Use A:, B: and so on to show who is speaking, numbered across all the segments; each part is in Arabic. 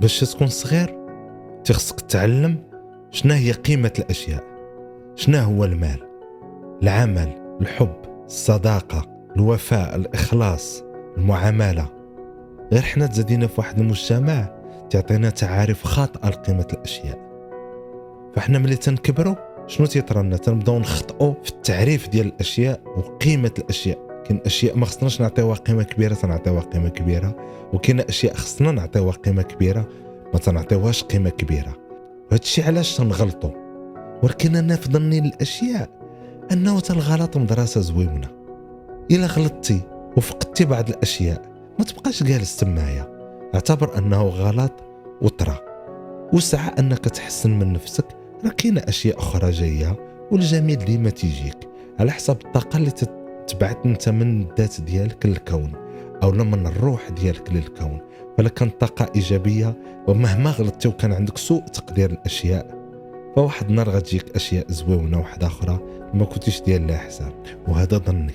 A: باش تكون صغير تخصك تعلم شنا هي قيمة الأشياء شنا هو المال العمل الحب الصداقة الوفاء الإخلاص المعاملة. غير حنا تزادينا في واحد المجتمع تعطينا تعاريف خاطئة لقيمة الأشياء. فاحنا ملي تنكبروا شنو تيطرى تنبداو نخطئوا في التعريف ديال الأشياء وقيمة الأشياء. كاين أشياء ما خصناش نعطيوها قيمة كبيرة تنعطيوها قيمة كبيرة. وكاين أشياء خصنا نعطيوها قيمة كبيرة ما تنعطيوهاش قيمة كبيرة. الشيء علاش تنغلطوا ولكن أنا في ظني الأشياء أنه الغلط مدرسه زويونه إلا غلطتي وفقدتي بعض الأشياء ما تبقاش جالس تمايا اعتبر أنه غلط وطرا. وسعى أنك تحسن من نفسك. راه أشياء أخرى جاية والجميل ديما تيجيك. على حسب الطاقة اللي تبعث انت من الذات ديالك للكون أو من الروح ديالك للكون. فلا كانت طاقة إيجابية ومهما غلطتي وكان عندك سوء تقدير الأشياء فواحد النهار غتجيك أشياء زويونه واحدة أخرى ما كنتيش ديال لها حساب. وهذا ظني.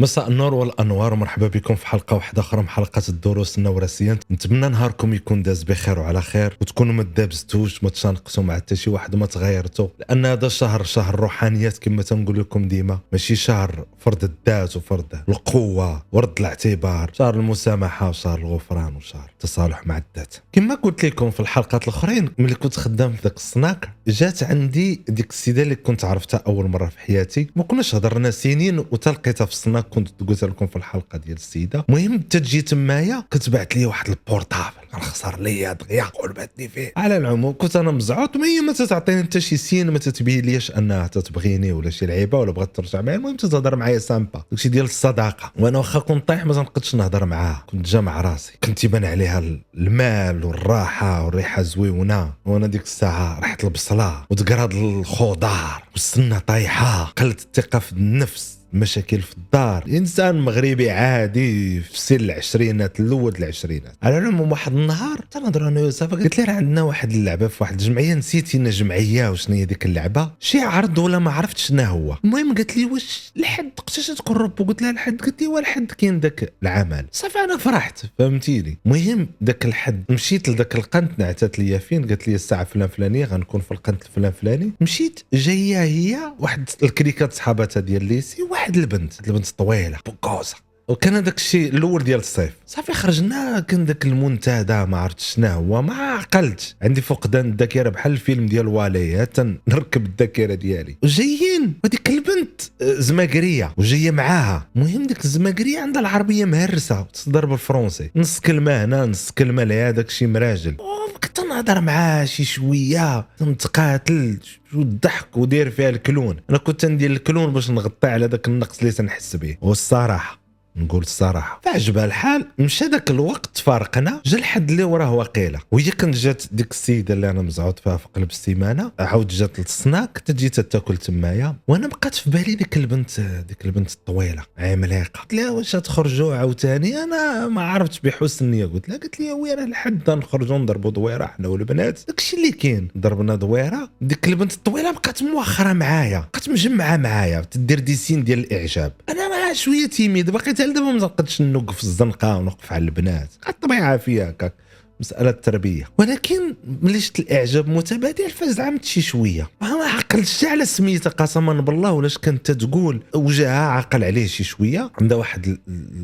A: مساء النور والأنوار ومرحبا بكم في حلقة واحدة أخرى من حلقات الدروس النورسية. نتمنى نهاركم يكون داز بخير وعلى خير وتكونوا ما دابزتوش ما تشانقتوا مع حتى شي واحد وما تغيرتوا. لأن هذا الشهر شهر الروحانيات كما تنقول لكم ديما. ماشي شهر فرض الذات وفرض القوة ورد الاعتبار. شهر المسامحة وشهر الغفران وشهر التصالح مع الذات. كما قلت لكم في الحلقات الأخرين ملي كنت خدام في ذاك السناك جات عندي ديك السيدة اللي كنت عرفتها أول مرة في حياتي. ما كناش هضرنا سنين وتلقيتها في السناك كنت قلت لكم في الحلقة ديال السيدة. المهم تجي تمايا كتبعت لي واحد ال portable. كان خسر ليا دغيا. قلبتني فيه. على العموم كنت أنا مزعوط ما هي ما تتعطيني حتى شي signe ما تتبين ليش أنها تتبغيني ولا شي لعيبة ولا بغات ترجع معايا. المهم تتهضر معايا سامبا. داكشي ديال الصداقة. وأنا واخا كنت طايح ما تنقدش نهضر معاها. كنت جامع راسي. كنت يبان عليها المال والراحة والريحة زويونه وأنا ديك الساعة رحت البصله وتقراد الخضار والسنة طايحة. قلت الثقة في النفس. مشاكل في الدار. إنسان مغربي عادي في سن العشرينات الأول العشرينات. على العموم واحد النهار تنهضر أنا يوسف قلت لي راه عندنا واحد اللعبة في واحد الجمعية نسيت هنا جمعيه وشنو هي ديك اللعبة. شي عرض ولا ما عرفت شنو هو. المهم قالت لي واش الحد قتاش تقرب؟ وقلت لها الحد قالت لي والحد كاين داك العمل. صافي أنا فرحت فهمتيني. المهم داك الحد مشيت لذاك القنت نعتات ليا فين قالت لي الساعة فلان فلانية غنكون في القنت الفلان فلاني. مشيت جاية هي واحد الكريكات صحاباتها ديال ليسي واحد البنت البنت طويله بوكوزة. وكان هذاك الشيء الأول ديال الصيف. صافي خرجنا كان ذاك المنتدى ما عرفت شنو هو ما عقلتش. عندي فقدان الذاكرة بحال الفيلم ديال والي نركب الذاكرة ديالي. وجايين هذيك البنت آه، زماكريه وجاية معاها. المهم ديك الزماكريه عندها العربية مهرسة تصدر بالفرونسي نص كلمة هنا نص كلمة لهذاك داك الشيء مراجل. كنت نهضر معاه شي شوية نتقاتل والضحك وندير فيها ال clown. أنا كنت ندير ال clown باش نغطي على ذاك النقص اللي تنحس به. والصراحة نقول الصراحة. فعجبها الحال مشى ذاك الوقت فارقنا. جا الحد اللي وراه وقيله وهي كانت جات ديك السيدة اللي أنا مزعوط فيها في قلب السيمانة. عاود جات للسناك تجي تاكل تمايا. وأنا بقات في بالي ديك البنت ديك البنت الطويلة. عملاقه قلت لها واش تخرجوا عاوتاني؟ أنا ما عرفتش بحسن النية. قلت لها قالت لي وين الحد نخرجوا نضربوا دويرة حنا والبنات. داكشي اللي كاين ضربنا دويرة. ديك البنت الطويلة بقات موخره معايا. بقات مجمعة معايا. تدير des signes ديال الإعجاب. أنا شوية timide باقي حتى دابا ما نقدش نوقف الزنقة ونوقف على البنات. الطبيعة فيها هكاك مسألة التربية. ولكن ملي شفت الإعجاب متبادل فزعمت شي شوية. ما عقلتش على سميتها قسما بالله ولاش كانت تقول وجهها عقل عليه شي شوية. عندها واحد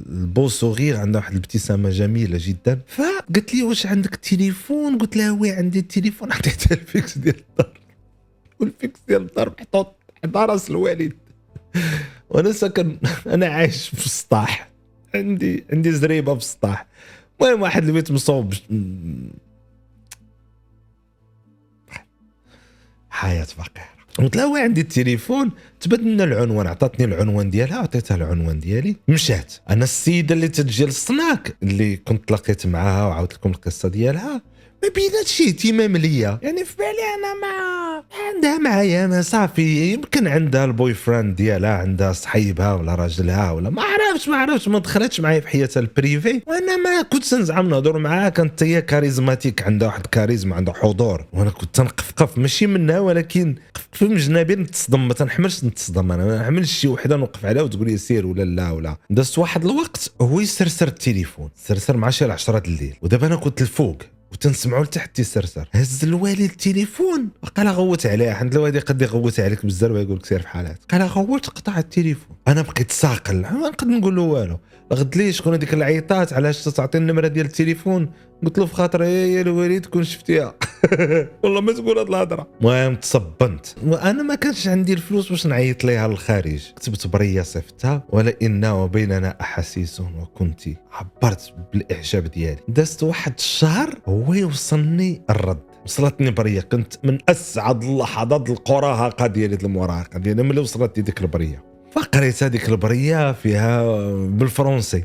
A: البو صغير عندها واحد الابتسامة جميلة جدا. فقالت لي واش عندك التليفون قلت لها oui عندي التليفون عطيتها ال fixe ديال الدار وال fixe ديال الدار محطوط حدا راس الوالد. وأنا ساكن أنا عايش في السطاح. عندي عندي زريبة في السطاح. المهم واحد البيت مصوب. حياة فقيرة. وين عندي التليفون؟ تبدلنا العنوان عطاتني العنوان ديالها عطيتها العنوان ديالي. مشات. أنا السيدة اللي تجي للصناك اللي كنت تلاقيت معاها وعاودت لكم القصة ديالها. ما بينات شي اهتمام ليا. يعني في بالي أنا ما عندها معايا ما صافي يمكن عندها ال boyfriend ديالها عندها صحيبها ولا راجلها ولا ما عرفتش ما عرفتش ما دخلتش معايا في حياتها ال privée. وأنا ما كنت نزعم نهضر معاها كانت هي charismatique عندها واحد الكاريزما عندها حضور. وأنا كنت تنقفقف ماشي منها ولكن في مجنبي نتصدم ما تنحملش نتصدم أنا ما نحملش شي وحدة نوقف عليها وتقول لي سير ولا لا ولا. دازت واحد الوقت هو يسرسر التليفون سرسر مع شي 10 الليل. ودابا أنا كنت الفوق. وتنسمعوا لتحت تيسرسر. هز الوالي التليفون. قال غوت عليه حيت الوالي قد يغوت عليك بزاف ويقول لك سير في حالات. قال غوت قطع التليفون. أنا بقيت ساقل. ما نقدر نقول له والو. غد لي شكون هذيك العيطات علاش تعطي النمرة ديال التليفون؟ قلت له في خاطر يا الوالد تكون شفتيها. والله ما تقول هاد الهضرة. المهم تصبنت. وأنا ما كانش عندي الفلوس باش نعيط ليها للخارج كتبت بريه صيفطتها ولئن وبيننا أحاسيس وكنت عبرت بالإعجاب ديالي. دازت واحد الشهر هو يوصلني الرد. وصلتني بريه كنت من أسعد اللحظات القراهقة ديالي المراهقة. ديالي ملي وصلت لي ديك البرية. فقريت هذيك البرية فيها بالفرنسي.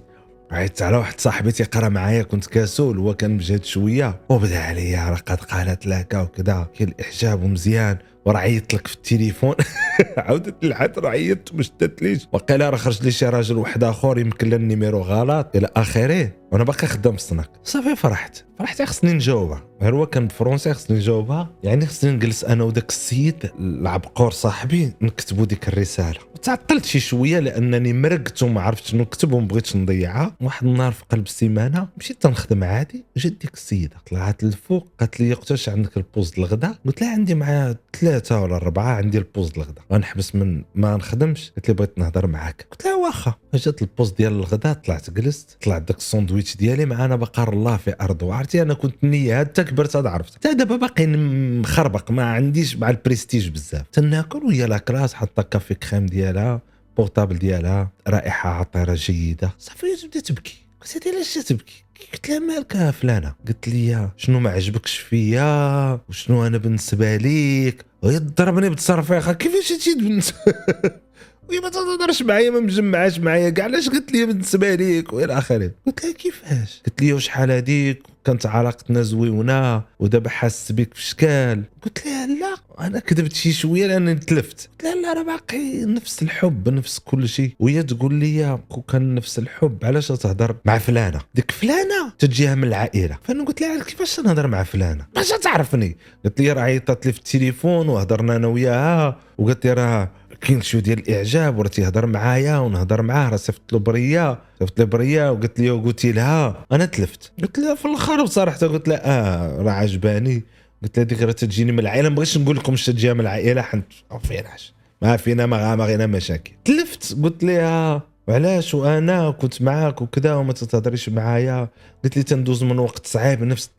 A: عيطت على واحد صاحبي تيقرا معايا كنت كسول هو كان مجهد شوية. وبدا عليا راه قد قالت لك وكذا كاين الاعجاب ومزيان وراه عيطت لك في التليفون. عاودت العاد راه عيطت ما شدتليش. وقيلا راه خرج لي شي راجل واحد آخر يمكن ال numéro غلط. إلى آخره. وأنا باقي خدام في السناك صافي فرحت. فرحت خصني نجاوبها. غير هو كان بالفرونسي خصني نجاوبها. يعني خصني نجلس أنا وداك السيد العبقور صاحبي نكتبوا ديك الرسالة. تعطلت شي شوية لأنني مرقت وما عرفتش نكتب وما بغيتش نضيعها. واحد النهار في قلب السيمانة مشيت تنخدم عادي جات ديك السيدة. طلعت للفوق. قالت لي قتاش عندك البوز الغدا؟ قلت لها عندي معايا ثلاثة ولا اربعه عندي البوز الغدا. غنحبس من ما نخدمش. قالت لي بغيت نهضر معاك. قلت لها واخا. جات البوز ديال الغدا طلعت جلست طلعت داك الساندويتش ديالي معانا بقر الله في ارض وعرفتي أنا كنت نية حتى كبرت هاد عرفت. حتى دابا باقي مخربق ما عنديش مع البريستيج بزاف. تناكل وهي لا كلاس حاطه كافي كريم ديالها بورتابل ديالها رائحة عطره جيدة. صافي بدات تبكي. قلت لها علاش تبكي؟ قلت لها مالك فلانة؟ قلت لي شنو ما عجبكش فيا؟ وشنو أنا بالنسبة ليك؟ وهي ضربني بالتصرفيخه كيفاش تجي بالنسبة ما تهضرش معايا ما مجمعاش معايا. كاع علاش قلت لي بالنسبة ليك؟ وإلى آخره. قلت لها كيفاش؟ قلت لي وشحال هذيك؟ كانت علاقتنا زويونه ودابا حاسس بك في شكال قلت لها لا أنا كذبت شي شوية لانني تلفت. قلت لها لا راه باقي نفس الحب نفس كل شيء وهي تقول لي كون كان نفس الحب علاش تهضر مع فلانة؟ ديك فلانة؟ تجيها من العائلة. فأنا قلت لها كيفاش نهضر مع فلانة؟ باش تعرفني. قلت لي راه عيطت لي في التليفون وهضرنا أنا وياها. وقالت لي راه كاين شوية ديال الإعجاب وراه تيهضر معايا ونهضر معاه راه صيفط له بريه صيفط له بريه وقلت لي وقلت لها أنا تلفت. قلت لها في الأخر بصراحة قلت لها آه راه عجباني. قلت لها ديك راه تجيني من العائلة ما بغيتش نقول لكم تجيها من العائلة حنت ما فيناش ما فينا ما غينا مشاكل. تلفت قلت لها وعلاش وأنا كنت معاك وكذا وما تتهضريش معايا. قلت لي تندوز من وقت صعيب نفس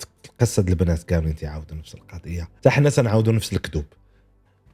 A: قصه البنات كاملين تيعاودوا نفس القضية. حتى حنا تنعاودوا نفس الكذوب.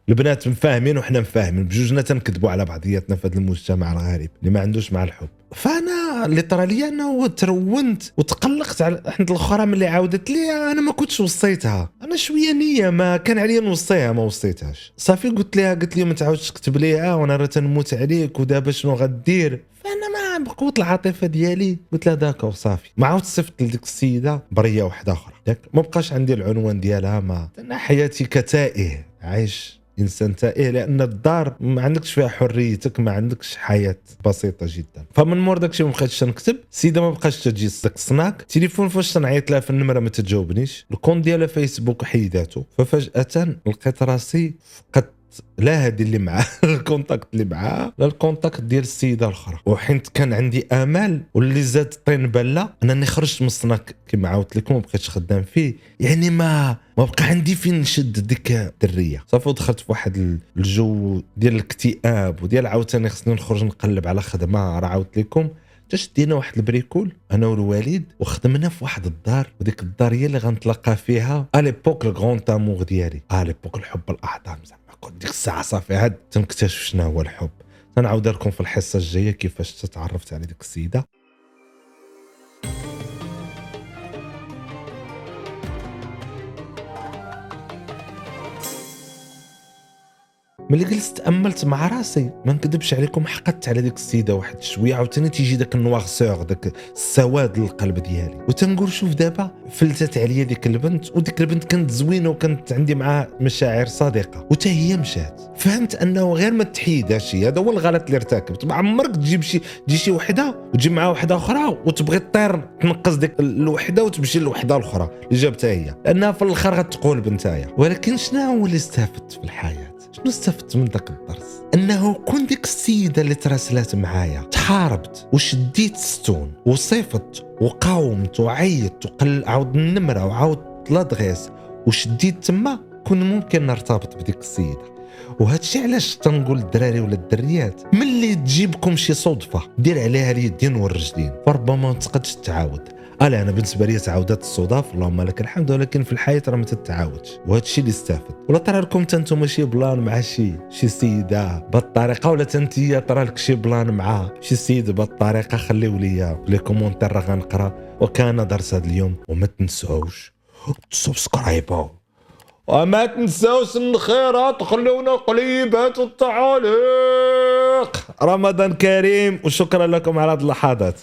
A: البنات مفاهمين وحنا مفاهمين بجوجنا تنكذبوا على بعضياتنا في هذا المجتمع الغريب اللي ما عندوش مع الحب. فأنا literally أنا ترونت وتقلقت على عند الأخرى ملي عاودت لي أنا ما كنتش وصيتها. أنا شوية نية ما كان عليا نوصيها ما وصيتهاش. صافي قلت لها قلت لي ما تعاودش تكتب ليها وأنا راه تنموت عليك ودابا شنو غدير. فأنا ما بقوه العاطفة ديالي. قلت لها d'accord صافي ما عاودت صيفط لديك السيدة برية واحدة أخرى. ما بقاش عندي العنوان ديالها ما أنا حياتي كتائه عايش. إنسان تائه لأن الدار ما عندكش فيها حريتك ما عندكش حياة بسيطة جدا. فمن مور داكشي ما بقيتش نكتب السيده ما بقاش تجي داك السناك التليفون فاش تنعيط لها في النمرة ما تجاوبنيش. الكون ديالها فيسبوك حيداتو. ففجأة لقيت راسي فقدت لا هذه اللي معاه ال contact اللي معاه. لا ال contact ديال السيدة الأخرى. وحين كان عندي آمال واللي زاد طين بله انني خرجت من الصناك كما عاودت لكم ما بقيتش خدام فيه. يعني ما ما بقى عندي فين نشد ديك الدرية. صافي دخلت في واحد الجو ديال الاكتئاب وديال عاوتاني خصني نخرج نقلب على خدمة راه عاودت لكم شدينا واحد ال bricole أنا والوالد وخدمنا في واحد الدار وديك الدار هي اللي غنتلاقى فيها l'époque ال grand amour ديالي. l'époque الحب الأعظم زعما. كنت ديك الساعة صافي. عاد تنكتشف شنو هو الحب. تنعاود لكم في الحصة الجاية كيفاش تعرفت على ديك السيدة. ملي جلست تأملت مع راسي ما نكذبش عليكم حقدت على ديك السيدة واحد شوية عاوتاني تيجي داك النواغسور داك السواد للقلب ديالي. وتنقول شوف دابا فلتت عليا ديك البنت وديك البنت كانت زوينة وكانت عندي معاها مشاعر صادقة. وتا هي مشات. فهمت أنه غير ما تحيدهاش هذا هو الغلط اللي ارتكبت. ما عمرك تجيب شي تجي شي وحدة وتجي مع وحدة أخرى وتبغي طير تنقص ديك الوحدة وتمشي للوحده الأخرى اللي جابتها هي. لأنها في الآخر غتقول بنتايا. ولكن شنو هو اللي استفدت في الحياة؟ شنو استفدت من ذاك الدرس؟ انه كون ديك السيدة اللي تراسلات معايا تحاربت وشديت ستون وصيفت وقاومت وعيطت وقل عاود النمرة وعاود l'adresse وشديت تما كون ممكن نرتبط بديك السيدة. وهذا الشيء علاش تنقول الدراري ولا الدريات؟ ملي تجيبكم شي صدفة دير عليها اليدين والرجلين فربما ما تقدش تعاود أنا أنا بالنسبة لي تعاودات الصدف اللهم لك الحمد ولكن في الحياة راه ما تتعاودش. وهذا الشيء اللي استافد. ولا طرا لكم أنتم شي plan مع شي شي سيدة بالطريقة ولا تنتيا طرا لك شي plan مع شي سيد بالطريقة خليو لي les commentaires راه غنقرا. وكان درس هذا اليوم وما تنسوش سبسكرايبوا وما تنساوش الخيرات خلونا قليبات التعاليق. رمضان كريم وشكرا لكم على هذه اللحظات.